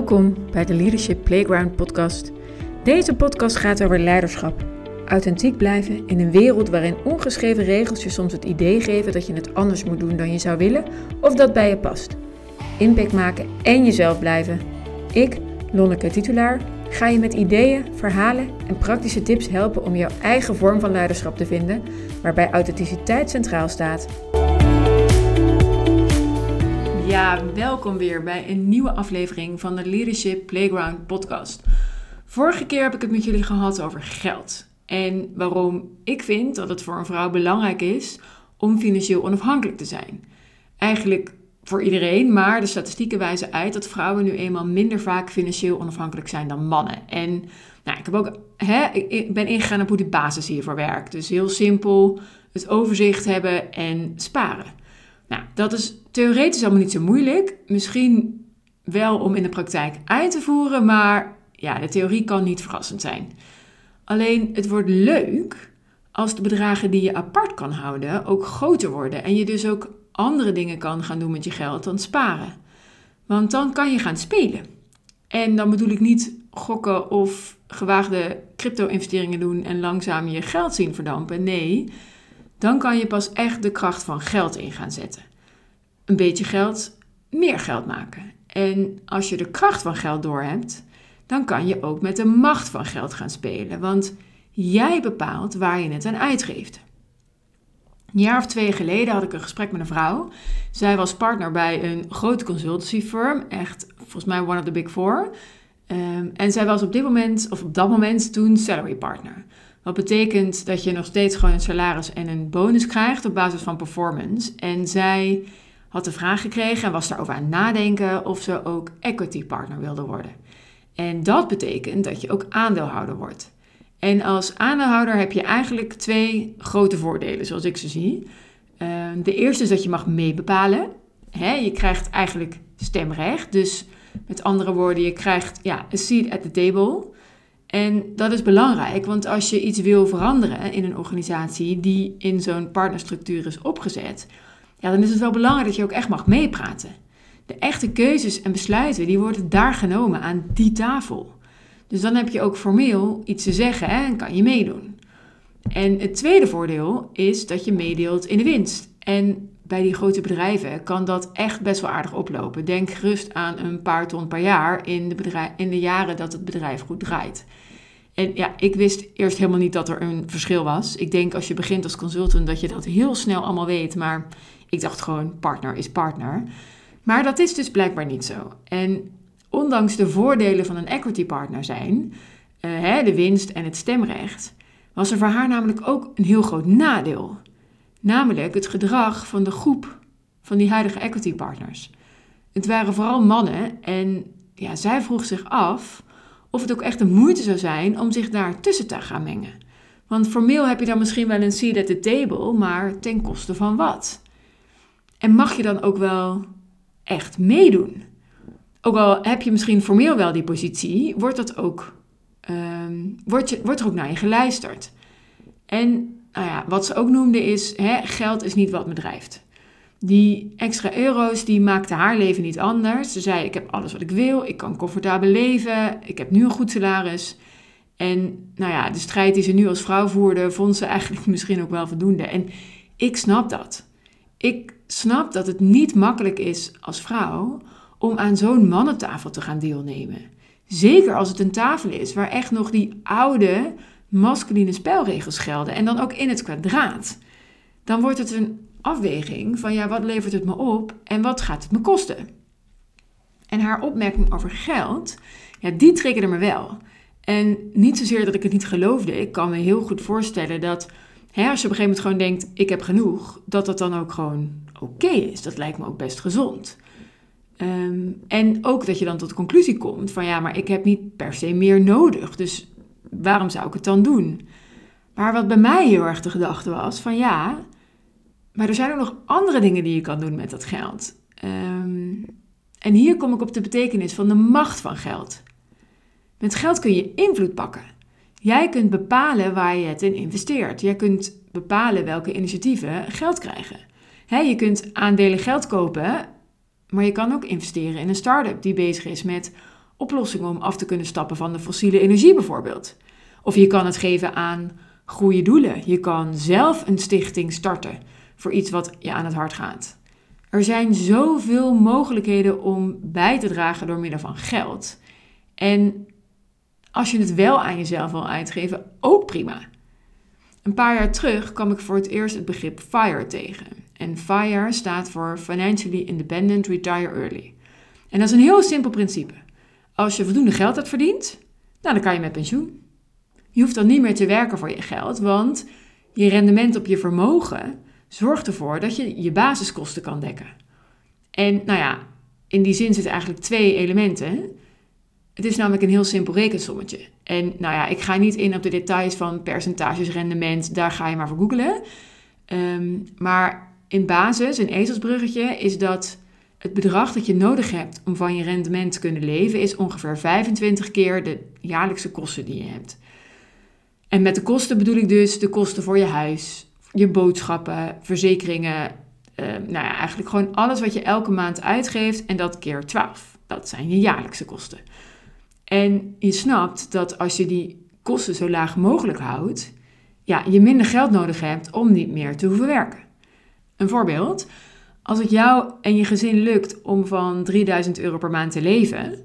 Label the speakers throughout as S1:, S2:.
S1: Welkom bij de Leadership Playground podcast. Deze podcast gaat over leiderschap. Authentiek blijven in een wereld waarin ongeschreven regels je soms het idee geven dat je het anders moet doen dan je zou willen of dat bij je past. Impact maken en jezelf blijven. Ik, Lonneke Titulaar, ga je met ideeën, verhalen en praktische tips helpen om jouw eigen vorm van leiderschap te vinden, waarbij authenticiteit centraal staat. Ja, welkom weer bij een nieuwe aflevering van de Leadership Playground podcast. Vorige keer heb ik het met jullie gehad over geld en waarom ik vind dat het voor een vrouw belangrijk is om financieel onafhankelijk te zijn. Eigenlijk voor iedereen, maar de statistieken wijzen uit dat vrouwen nu eenmaal minder vaak financieel onafhankelijk zijn dan mannen. En nou, ik, heb ook, hè, ik ben ingegaan op hoe die basis hiervoor werkt. Dus heel simpel, het overzicht hebben en sparen. Nou, dat is theoretisch allemaal niet zo moeilijk. Misschien wel om in de praktijk uit te voeren, maar ja, de theorie kan niet verrassend zijn. Alleen het wordt leuk als de bedragen die je apart kan houden ook groter worden en je dus ook andere dingen kan gaan doen met je geld dan sparen. Want dan kan je gaan spelen. En dan bedoel ik niet gokken of gewaagde crypto-investeringen doen en langzaam je geld zien verdampen. Nee, dan kan je pas echt de kracht van geld in gaan zetten. Een beetje geld, meer geld maken. En als je de kracht van geld doorhebt, dan kan je ook met de macht van geld gaan spelen. Want jij bepaalt waar je het aan uitgeeft. Een jaar of twee geleden had ik een gesprek met een vrouw. Zij was partner bij een grote consultancy firm, echt volgens mij one of the big four. Ehm, en zij was op dit moment, of op dat moment toen, salary partner. Wat betekent dat je nog steeds gewoon een salaris en een bonus krijgt op basis van performance. En zij had de vraag gekregen en was daarover aan het nadenken of ze ook equity partner wilde worden. En dat betekent dat je ook aandeelhouder wordt. En als aandeelhouder heb je eigenlijk twee grote voordelen, zoals ik ze zie. Ehm, de eerste is dat je mag meebepalen. je krijgt eigenlijk stemrecht. Dus met andere woorden, je krijgt ja, een seat at the table. En dat is belangrijk, want als je iets wil veranderen in een organisatie die in zo'n partnerstructuur is opgezet, ja, dan is het wel belangrijk dat je ook echt mag meepraten. De echte keuzes en besluiten, die worden daar genomen aan die tafel. Dus dan heb je ook formeel iets te zeggen hè, en kan je meedoen. En het tweede voordeel is dat je meedeelt in de winst. En bij die grote bedrijven kan dat echt best wel aardig oplopen. Denk gerust aan een paar ton per jaar in de, bedrijf, in de jaren dat het bedrijf goed draait. En ja, ik wist eerst helemaal niet dat er een verschil was. Ik denk als je begint als consultant dat je dat heel snel allemaal weet. Maar ik dacht gewoon partner is partner. Maar dat is dus blijkbaar niet zo. En ondanks de voordelen van een equity partner zijn, uh, de winst en het stemrecht, was er voor haar namelijk ook een heel groot nadeel. Namelijk het gedrag van de groep van die huidige equity partners. Het waren vooral mannen en ja, zij vroeg zich af of het ook echt een moeite zou zijn om zich daar tussen te gaan mengen. Want formeel heb je dan misschien wel een seat at the table, maar ten koste van wat? En mag je dan ook wel echt meedoen? Ook al heb je misschien formeel wel die positie, wordt, dat ook, um, wordt, je, wordt er ook naar je geluisterd. En nou ja, wat ze ook noemde is, hè, geld is niet wat me drijft. Die extra euro's, die maakten haar leven niet anders. Ze zei, ik heb alles wat ik wil, ik kan comfortabel leven, ik heb nu een goed salaris. En nou ja, de strijd die ze nu als vrouw voerde, vond ze eigenlijk misschien ook wel voldoende. En ik snap dat. Ik snap dat het niet makkelijk is als vrouw om aan zo'n mannentafel te gaan deelnemen. Zeker als het een tafel is waar echt nog die oude masculine spelregels gelden en dan ook in het kwadraat. Dan wordt het een afweging van ja, wat levert het me op en wat gaat het me kosten? En haar opmerking over geld, ja, die triggerde me wel. En niet zozeer dat ik het niet geloofde. Ik kan me heel goed voorstellen dat hè, als je op een gegeven moment gewoon denkt, ik heb genoeg, dat dat dan ook gewoon oké is. Dat lijkt me ook best gezond. Ehm, en ook dat je dan tot de conclusie komt van ja, maar ik heb niet per se meer nodig. Dus waarom zou ik het dan doen? Maar wat bij mij heel erg de gedachte was van ja, maar er zijn ook nog andere dingen die je kan doen met dat geld. Ehm, en hier kom ik op de betekenis van de macht van geld. Met geld kun je invloed pakken. Jij kunt bepalen waar je het in investeert. Jij kunt bepalen welke initiatieven geld krijgen. Je kunt aandelen geld kopen, maar je kan ook investeren in een start-up die bezig is met oplossingen om af te kunnen stappen van de fossiele energie bijvoorbeeld. Of je kan het geven aan goede doelen. Je kan zelf een stichting starten voor iets wat je aan het hart gaat. Er zijn zoveel mogelijkheden om bij te dragen door middel van geld. En als je het wel aan jezelf wil uitgeven, ook prima. Een paar jaar terug kwam ik voor het eerst het begrip FIRE tegen. En FIRE staat voor Financially Independent Retire Early. En dat is een heel simpel principe. Als je voldoende geld hebt verdiend, nou, dan kan je met pensioen. Je hoeft dan niet meer te werken voor je geld, want je rendement op je vermogen zorgt ervoor dat je je basiskosten kan dekken. En nou ja, in die zin zitten eigenlijk twee elementen. Het is namelijk een heel simpel rekensommetje. En nou ja, ik ga niet in op de details van percentages, rendement, daar ga je maar voor googlen. Ehm, maar in basis, een ezelsbruggetje, is dat het bedrag dat je nodig hebt om van je rendement te kunnen leven, is ongeveer 25 keer de jaarlijkse kosten die je hebt. En met de kosten bedoel ik dus de kosten voor je huis, je boodschappen, verzekeringen. Uh, nou ja, eigenlijk gewoon alles wat je elke maand uitgeeft en dat keer 12. Dat zijn je jaarlijkse kosten. En je snapt dat als je die kosten zo laag mogelijk houdt, ja, je minder geld nodig hebt om niet meer te hoeven werken. Een voorbeeld. Als het jou en je gezin lukt om van 3000 euro per maand te leven,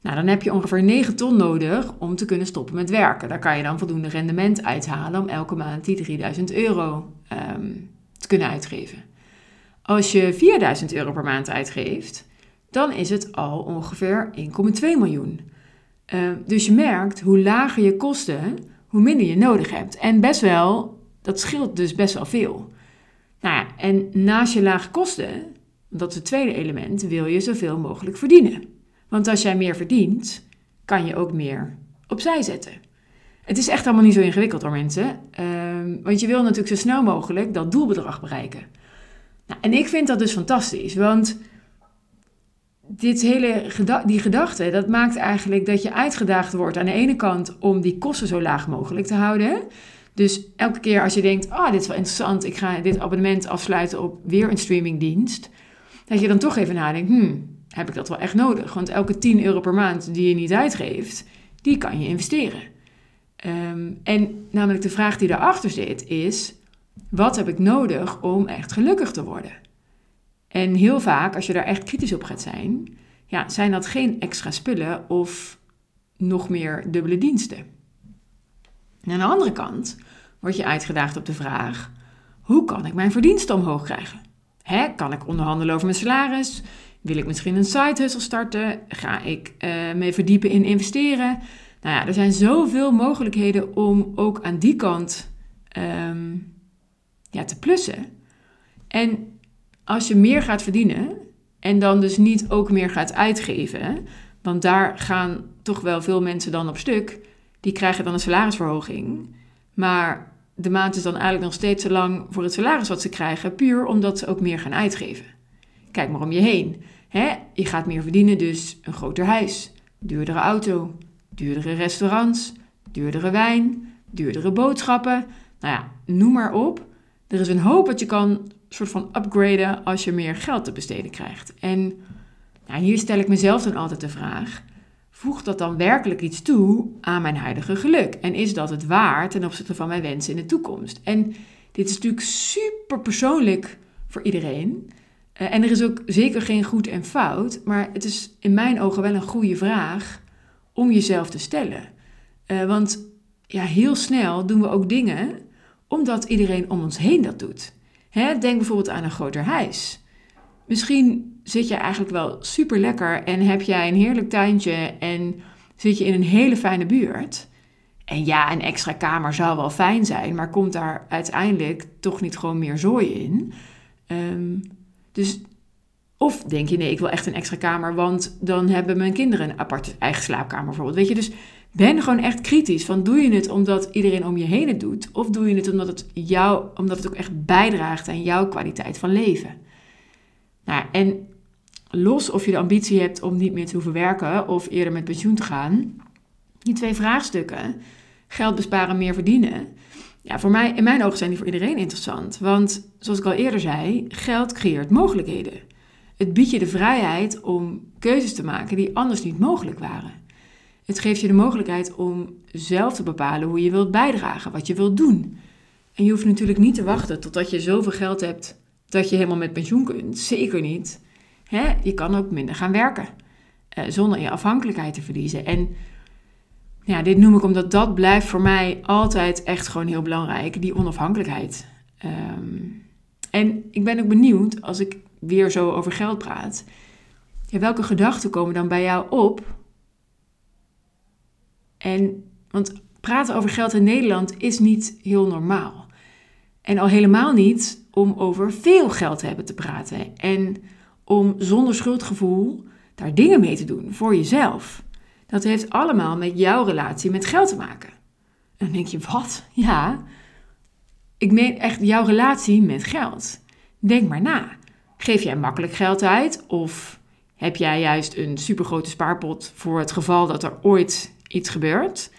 S1: nou, dan heb je ongeveer 9 ton nodig om te kunnen stoppen met werken. Daar kan je dan voldoende rendement uithalen om elke maand die 3000 euro ehm, te kunnen uitgeven. Als je 4000 euro per maand uitgeeft, dan is het al ongeveer 1,2 miljoen. Ehm, dus je merkt hoe lager je kosten, hoe minder je nodig hebt. En best wel, dat scheelt dus best wel veel. Nou ja, en naast je lage kosten, dat is het tweede element, wil je zoveel mogelijk verdienen. Want als jij meer verdient, kan je ook meer opzij zetten. Het is echt allemaal niet zo ingewikkeld hoor mensen. Ehm, want je wil natuurlijk zo snel mogelijk dat doelbedrag bereiken. Nou, en ik vind dat dus fantastisch, want dit hele die gedachte, dat maakt eigenlijk dat je uitgedaagd wordt aan de ene kant om die kosten zo laag mogelijk te houden. Dus elke keer als je denkt, ah, oh, dit is wel interessant, ik ga dit abonnement afsluiten op weer een streamingdienst, dat je dan toch even nadenkt, hmm, heb ik dat wel echt nodig? Want elke 10 euro per maand die je niet uitgeeft, die kan je investeren. Ehm, en namelijk de vraag die daarachter zit is, wat heb ik nodig om echt gelukkig te worden? En heel vaak, als je daar echt kritisch op gaat zijn, ja, zijn dat geen extra spullen of nog meer dubbele diensten. En aan de andere kant word je uitgedaagd op de vraag: hoe kan ik mijn verdiensten omhoog krijgen? Hè, kan ik onderhandelen over mijn salaris? Wil ik misschien een side hustle starten? Ga ik uh, me verdiepen in investeren? Nou ja, er zijn zoveel mogelijkheden om ook aan die kant ehm, ja, te plussen. En als je meer gaat verdienen en dan dus niet ook meer gaat uitgeven, want daar gaan toch wel veel mensen dan op stuk, die krijgen dan een salarisverhoging. Maar de maand is dan eigenlijk nog steeds te lang voor het salaris wat ze krijgen, puur omdat ze ook meer gaan uitgeven. Kijk maar om je heen. Hè? Je gaat meer verdienen, dus een groter huis, duurdere auto, duurdere restaurants, duurdere wijn, duurdere boodschappen. Nou ja, noem maar op. Er is een hoop wat je kan soort van upgraden als je meer geld te besteden krijgt. En nou, hier stel ik mezelf dan altijd de vraag: voegt dat dan werkelijk iets toe aan mijn huidige geluk? En is dat het waard ten opzichte van mijn wensen in de toekomst? En dit is natuurlijk super persoonlijk voor iedereen. Eh, en er is ook zeker geen goed en fout, maar het is in mijn ogen wel een goede vraag om jezelf te stellen. Uh, want ja, heel snel doen we ook dingen omdat iedereen om ons heen dat doet. Hè, denk bijvoorbeeld aan een groter huis. Misschien zit je eigenlijk wel super lekker en heb jij een heerlijk tuintje en zit je in een hele fijne buurt. En ja, een extra kamer zou wel fijn zijn, maar komt daar uiteindelijk toch niet gewoon meer zooi in? Um, dus of denk je, nee, ik wil echt een extra kamer, want dan hebben mijn kinderen een aparte eigen slaapkamer bijvoorbeeld. Weet je, dus ben gewoon echt kritisch. Van doe je het omdat iedereen om je heen het doet? Of doe je het omdat het, jou, omdat het ook echt bijdraagt aan jouw kwaliteit van leven? Nou, en los of je de ambitie hebt om niet meer te hoeven werken of eerder met pensioen te gaan, die twee vraagstukken, geld besparen, meer verdienen, ja, voor mij, in mijn ogen zijn die voor iedereen interessant. Want zoals ik al eerder zei, geld creëert mogelijkheden. Het biedt je de vrijheid om keuzes te maken die anders niet mogelijk waren. Het geeft je de mogelijkheid om zelf te bepalen hoe je wilt bijdragen, wat je wilt doen. En je hoeft natuurlijk niet te wachten totdat je zoveel geld hebt dat je helemaal met pensioen kunt. Zeker niet. Je kan ook minder gaan werken uh, zonder je afhankelijkheid te verliezen. En ja, dit noem ik omdat dat blijft voor mij altijd echt gewoon heel belangrijk, die onafhankelijkheid. Um, en ik ben ook benieuwd, als ik weer zo over geld praat, welke gedachten komen dan bij jou op? En, want praten over geld in Nederland is niet heel normaal. En al helemaal niet om over veel geld te hebben te praten. En om zonder schuldgevoel daar dingen mee te doen voor jezelf. Dat heeft allemaal met jouw relatie met geld te maken. En dan denk je, wat? Ja, ik meen echt jouw relatie met geld. Denk maar na. Geef jij makkelijk geld uit of heb jij juist een supergrote spaarpot voor het geval dat er ooit iets gebeurt?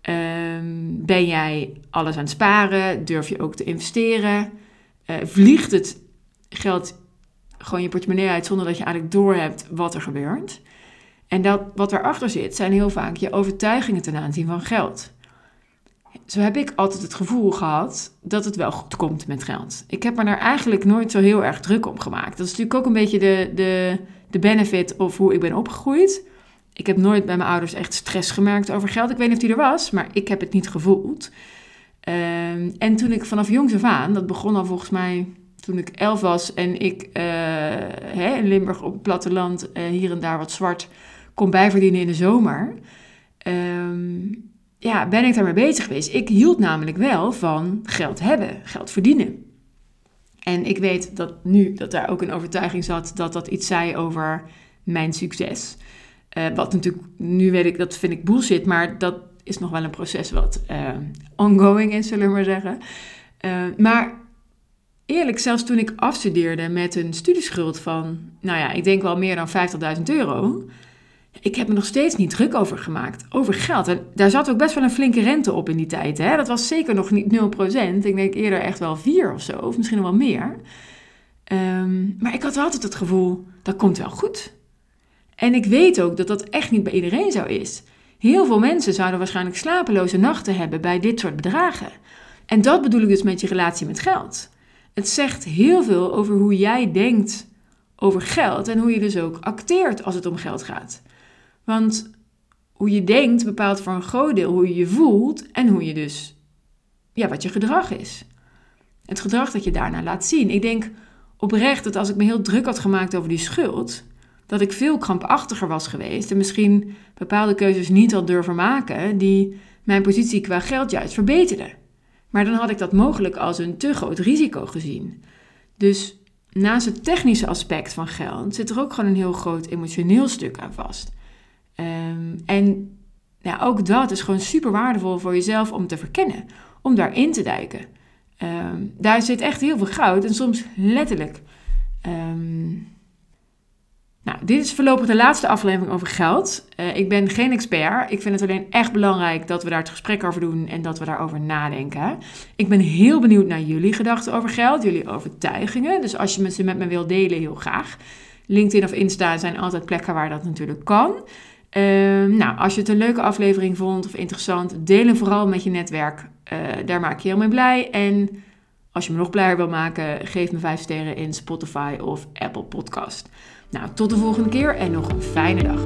S1: Ehm, ben jij alles aan het sparen? Durf je ook te investeren? Uh, vliegt het geld gewoon je portemonnee uit zonder dat je eigenlijk doorhebt wat er gebeurt? En dat, wat erachter zit, zijn heel vaak je overtuigingen ten aanzien van geld. Zo heb ik altijd het gevoel gehad dat het wel goed komt met geld. Ik heb me daar eigenlijk nooit zo heel erg druk om gemaakt. Dat is natuurlijk ook een beetje de, de, de benefit of hoe ik ben opgegroeid. Ik heb nooit bij mijn ouders echt stress gemerkt over geld. Ik weet niet of die er was, maar ik heb het niet gevoeld. Ehm, en toen ik vanaf jongs af aan, dat begon al volgens mij toen ik elf was en ik uh, hè, in Limburg op het platteland uh, hier en daar wat zwart kon bijverdienen in de zomer. Um, ja, ben ik daarmee bezig geweest. Ik hield namelijk wel van geld hebben, geld verdienen. En ik weet dat nu dat daar ook een overtuiging zat dat dat iets zei over mijn succes. Uh, wat natuurlijk, nu weet ik, dat vind ik bullshit, maar dat is nog wel een proces wat uh, ongoing is, zullen we maar zeggen. Uh, maar eerlijk, zelfs toen ik afstudeerde met een studieschuld van, nou ja, ik denk wel meer dan 50.000 euro ik heb me nog steeds niet druk over gemaakt, over geld. En daar zat ook best wel een flinke rente op in die tijd. Hè? Dat was zeker nog niet 0%. Ik denk eerder echt wel 4 of zo, of misschien nog wel meer. Um, maar ik had altijd het gevoel, dat komt wel goed. En ik weet ook dat dat echt niet bij iedereen zo is. Heel veel mensen zouden waarschijnlijk slapeloze nachten hebben bij dit soort bedragen. En dat bedoel ik dus met je relatie met geld. Het zegt heel veel over hoe jij denkt over geld en hoe je dus ook acteert als het om geld gaat. Want hoe je denkt bepaalt voor een groot deel hoe je je voelt en hoe je dus, ja, wat je gedrag is. Het gedrag dat je daarna laat zien. Ik denk oprecht dat als ik me heel druk had gemaakt over die schuld, dat ik veel krampachtiger was geweest en misschien bepaalde keuzes niet had durven maken die mijn positie qua geld juist verbeterden. Maar dan had ik dat mogelijk als een te groot risico gezien. Dus naast het technische aspect van geld zit er ook gewoon een heel groot emotioneel stuk aan vast. Um, en ja, ook dat is gewoon super waardevol voor jezelf om te verkennen, om daarin te duiken. Um, daar zit echt heel veel goud en soms letterlijk. Um, nou, dit is voorlopig de laatste aflevering over geld. Uh, ik ben geen expert. Ik vind het alleen echt belangrijk dat we daar het gesprek over doen en dat we daarover nadenken. Ik ben heel benieuwd naar jullie gedachten over geld, jullie overtuigingen. Dus als je ze met me wilt delen, heel graag. LinkedIn of Insta zijn altijd plekken waar dat natuurlijk kan. Um, nou, als je het een leuke aflevering vond of interessant, deel hem vooral met je netwerk. Uh, daar maak je heel mee blij. En als je me nog blijer wil maken, geef me 5 sterren in Spotify of Apple Podcast. Nou, tot de volgende keer en nog een fijne dag.